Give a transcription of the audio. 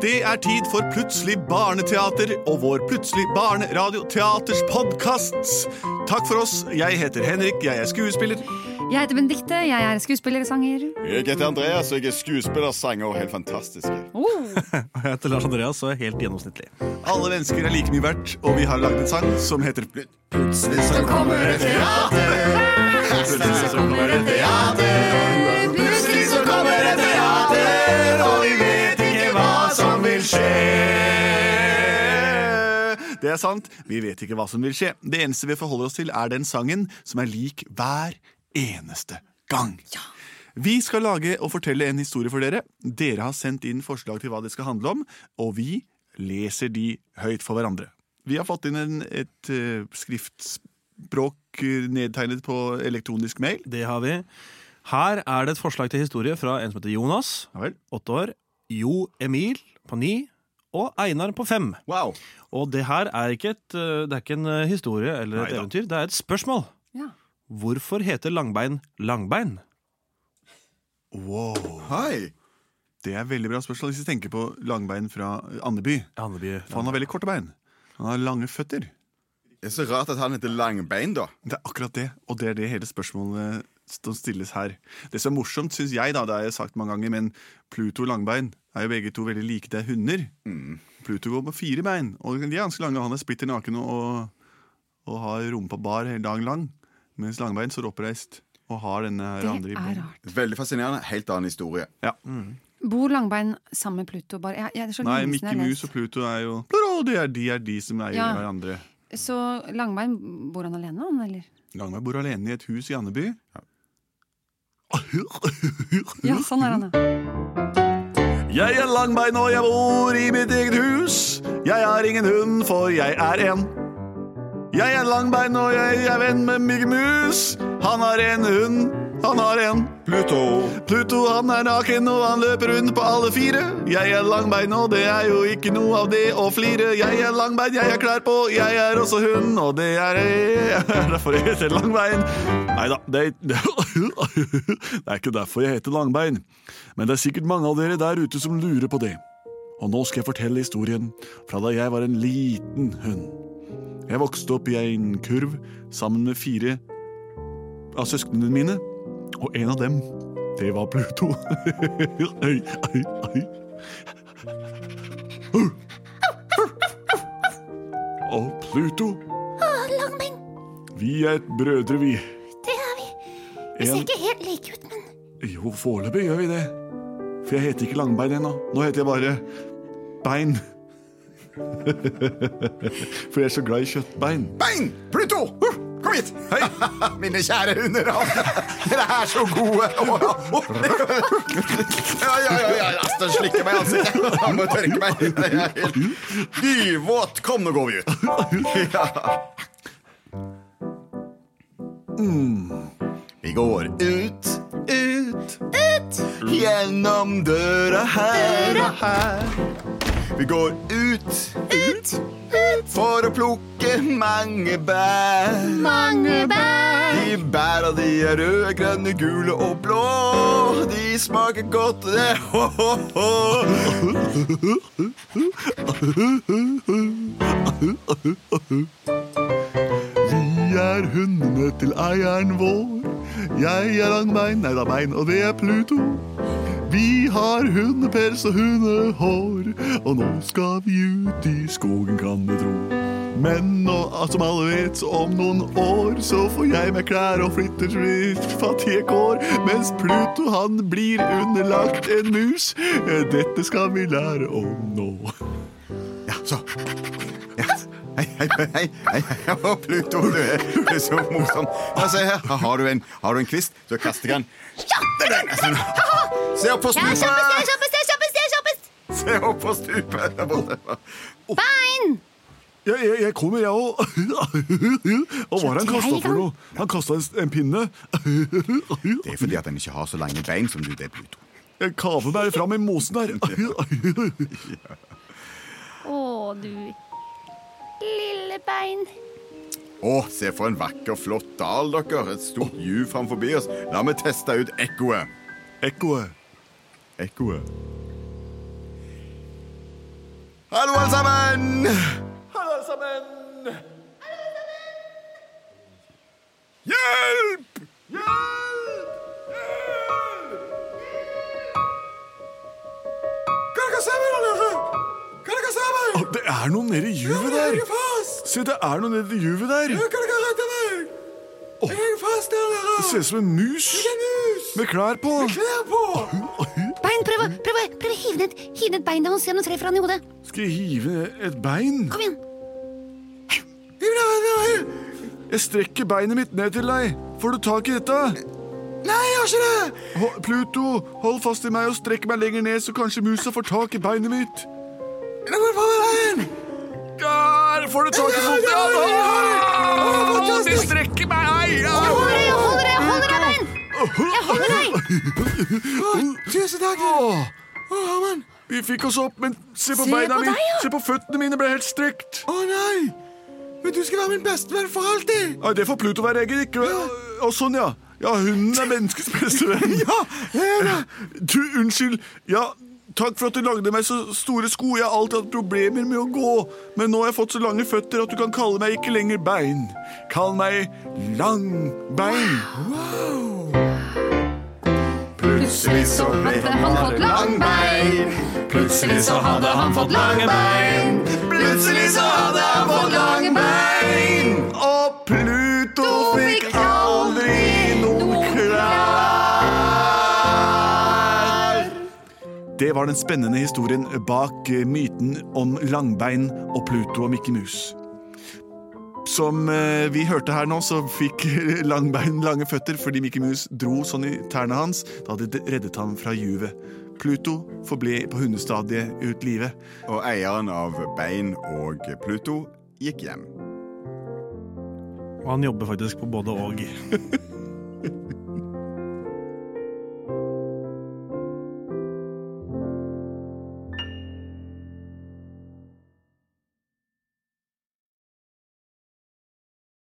Det er tid for Plutselig barneteater og vår Plutselig barneradioteaters podkast. Takk for oss. Jeg heter Henrik, jeg er skuespiller. Jeg heter Benedicte, jeg er skuespiller og sanger. Jeg heter Andreas, og jeg er skuespiller, sanger og helt fantastisk. Oh, Jeg heter Lars Andreas og er helt gjennomsnittlig. Alle mennesker er like mye verdt, og vi har lagd en sang som heter Plut- Plutselig så kommer et teater. Plutselig så kommer et teater. Det er sant, vi vet ikke hva som vil skje. Det eneste vi forholder oss til, er den sangen som er lik hver eneste gang. Vi skal lage og fortelle en historie for dere. Dere har sendt inn forslag til hva det skal handle om, og vi leser de høyt for hverandre. Vi har fått inn en, et uh, skriftspråk eh, nedtegnet på elektronisk mail. Det har vi. Her er det et forslag til historie fra en som heter Jonas, Ja vel. åtte år, Jo Emil på ni og Einar på fem. Wow. Og det her er ikke, et, eh, det er ikke en eh, historie eller et Neida. eventyr, det er et spørsmål. ja. Hvorfor heter langbein langbein? Wow. Hei. Det er veldig bra spørsmål hvis vi tenker på langbein fra Andeby. Andeby. For han har veldig korte bein. Han har lange føtter. Det er så rart at han heter Langbein, da. Det er akkurat det, og det er det hele spørsmålet som stilles her. Det som er morsomt, syns jeg, da, det har jeg sagt mange ganger, men Pluto Langbein er jo begge to veldig like. Det er hunder. Pluto går på fire bein, og de er ganske lange. Han er splitter naken og, og har rumpa bar hele dagen lang. Mens Langbein står oppreist og har denne her Det andre i er bånd. Veldig fascinerende. Helt annen historie. Ja. Bor Langbein sammen med Pluto? Bare, jeg, jeg, det er så Nei, Mikke Mus og. Pluto er jo det de, er, de er de som eier Ja. hverandre. Så Langbein, bor han alene, han, eller? Langbein bor alene i et hus i Andeby. Ja, sånn er han, ja. Jeg er langbein og jeg bor i mitt eget hus. Jeg har ingen hund, for jeg er en. Jeg er langbein og jeg er venn med Mikke Mus. Han har en hund, han har en. Pluto. Pluto han er naken og han løper rundt på alle fire. Jeg er langbein og det er jo ikke noe av det å flire. Jeg er langbein, jeg er klær på, jeg er også hund, og det er jeg. Derfor jeg heter langbein. Nei da, det, det er ikke derfor jeg heter langbein. Men det er sikkert mange av dere der ute som lurer på det. Og nå skal jeg fortelle historien fra da jeg var en liten hund. Jeg vokste opp i en kurv sammen med fire av søsknene mine, og en av dem, det var Pluto. Oi, oi, oi. Og Pluto Langbein, Vi er et brødre, vi. det er vi. Vi ser En, ikke helt like ut, men jo, foreløpig gjør vi det. For jeg heter ikke Langbein ennå. Nå heter jeg bare Bein. For jeg er så glad i kjøttbein. Bein! Pluto! Kom hit! Hei! Mine kjære hunder. Dere er så gode. Ja, ja, ja, ja. Den slikker meg i ansiktet. Han må tørke meg. Jeg er helt dyvåt. Kom, nå går vi ut. Ja. Vi går ut, ut, ut. Gjennom døra her. Døra her. Vi går ut, ut, ut. For å plukke mange bær. mange bær. De bæra de er røde, grønne, gule og blå. De smaker godt, det. Ho, ho, ho. Vi er hundene til eieren vår. Jeg er langbein, nei da bein, og det er Pluto. Vi har hundepels og hundehår, og nå skal vi ut i skogen, kan du tro. Men nå, som alle vet, om noen år så får jeg meg klær og flytter til fattige kår, mens Pluto han blir underlagt en mus. Dette skal vi lære om nå. Ja, så. Hei, hei, hei. Pluto, du er, du er så morsom. Se her. Her har du en, har du en kvist. Så kaster jeg den. Se opp på stupet! kjappest, kjappest, kjappest! Se opp på stupet. der borte. Bein! Jeg, jeg, jeg kommer, jeg òg. Og hva har han kasta for noe? Han kasta en, en pinne. Det er fordi at han ikke har så lange bein som du, det, Pluto. Jeg kaver meg fram i mosen her. Å, du lille bein. Å, se for en vakker, flott dal, dere. Et stort juv framfor oss. La meg teste ut ekkoet. Ekkoet. Ekkoet. Hallo, alle sammen! Hallo, alle sammen! Det er noe nede i juvet der. Se, det er noe nede i juvet der. Det ser ut som en mus med klær på. Bein, prøv, å- prøv, prøv å hive ned, hive ned bein der og se om du treffer han i hodet. Skal jeg hive et bein? Kom igjen. Jeg strekker beinet mitt ned til deg. Får du tak i dette? Nei, jeg har ikke det! Pluto, hold fast i meg og strekk meg lenger ned, så kanskje musa får tak i beinet mitt. Nei, veien! Der får du tak i foten! Ja! De strekker meg! Jeg holder deg, jeg holder deg, jeg holder deg, venn! Jeg holder deg. Tusen takk! Herman. Vi fikk oss opp, men se på beina mine. ja. Se på føttene mine ble helt strekt. Å nei! Men du skal være min bestevenn for alltid! Ja, det får Pluto være, Egil. Ikke Og sånn, ja. Ja, hunden er menneskets beste venn. Ja, det er det. Du, unnskyld. Ja, takk for at du lagde meg så store sko. Jeg har alltid hatt problemer med å gå. Men nå har jeg fått så lange føtter at du kan kalle meg ikke lenger bein. Kall meg langbein. Plutselig så hadde han fått langbein. Plutselig så hadde han fått lange bein. Plutselig så hadde han fått lange bein. Og Pluto Det var den spennende historien bak eh, myten om langbein og Pluto og Mikke Mus. Som eh, vi hørte her nå, så fikk Langbein lange føtter fordi Mikke Mus dro sånn i tærne hans da de reddet ham fra juvet. Pluto forble på hundestadiet ut livet. Og eieren av Bein og Pluto gikk hjem. Og han jobber faktisk på både og.